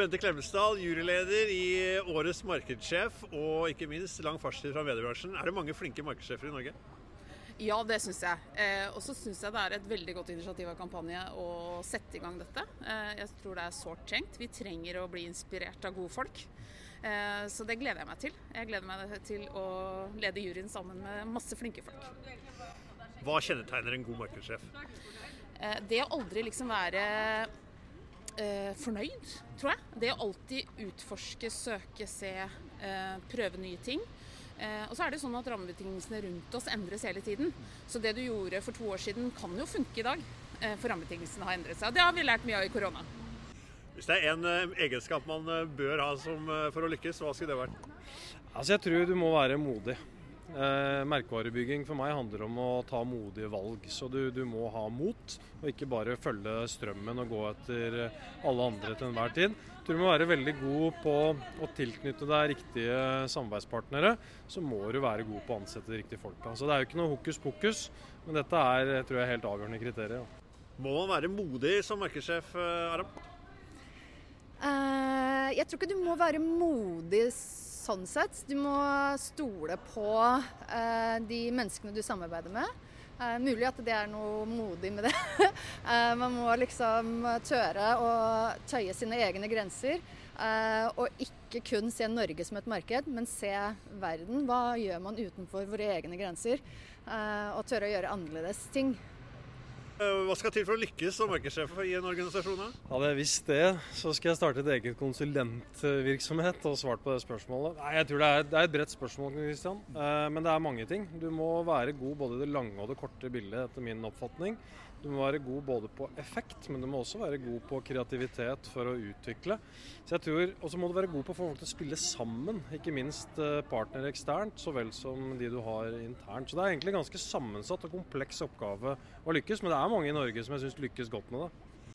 Bente Klemetsdal, juryleder i Årets markedssjef, og ikke minst lang fartstid fra mediebransjen. Er det mange flinke markedssjefer i Norge? Ja, det syns jeg. Eh, og så syns jeg det er et veldig godt initiativ av kampanje å sette i gang dette. Eh, jeg tror det er sårt trengt. Vi trenger å bli inspirert av gode folk. Eh, så det gleder jeg meg til. Jeg gleder meg til å lede juryen sammen med masse flinke folk. Hva kjennetegner en god markedssjef? Eh, det å aldri liksom være eh, fornøyd, tror jeg. Det å alltid utforske, søke, se, eh, prøve nye ting. Eh, og så er det sånn at Rammebetingelsene rundt oss endres hele tiden. Så det du gjorde for to år siden kan jo funke i dag, eh, for rammebetingelsene har endret seg. Og det har vi lært mye av i korona. Hvis det er én egenskap man bør ha som, for å lykkes, hva skulle det vært? Altså Jeg tror du må være modig. Eh, merkevarebygging for meg handler om å ta modige valg. Så du, du, må ha mot, og ikke bare følge strømmen og gå etter alle andre til enhver tid. Du må være veldig god på å tilknytte deg riktige samarbeidspartnere. Så må du være god på å ansette de riktige folka. Så det er jo ikke noe hokus pokus, men dette er tror jeg, helt avgjørende kriterier. Må man være modig som markedssjef, eh, Aram? Uh, jeg tror ikke du må være modig sånn sett. Du må stole på uh, de menneskene du samarbeider med. Eh, mulig at det er noe modig med det. eh, man må liksom tøre å tøye sine egne grenser. og ikke kun se Norge som et marked, men se verden. Hva gjør man utenfor våre egne grenser? og tørre å gjøre annerledes ting. Eh, hva skal til for å lykkes som markedssjef i en organisasjon? Hadde jeg visst det, så skal jeg starte et eget konsulentvirksomhet og svart på det spørsmålet. Nei, jeg tror det er, det er et bredt spørsmål, Christian. Eh, men det er mange ting. Du må være god både i det lange og det korte bildet, etter min oppfatning. Du må være god både på effekt, men du må også være god på kreativitet for å utvikle. Så jeg tror, Og så må du være god på å få folk til å spille sammen, ikke minst partnere partner eksternt så vel som de du har internt. Så det er egentlig en ganske sammensatt og kompleks oppgave å lykkes, men det er mange i Norge som jeg syns lykkes godt med det.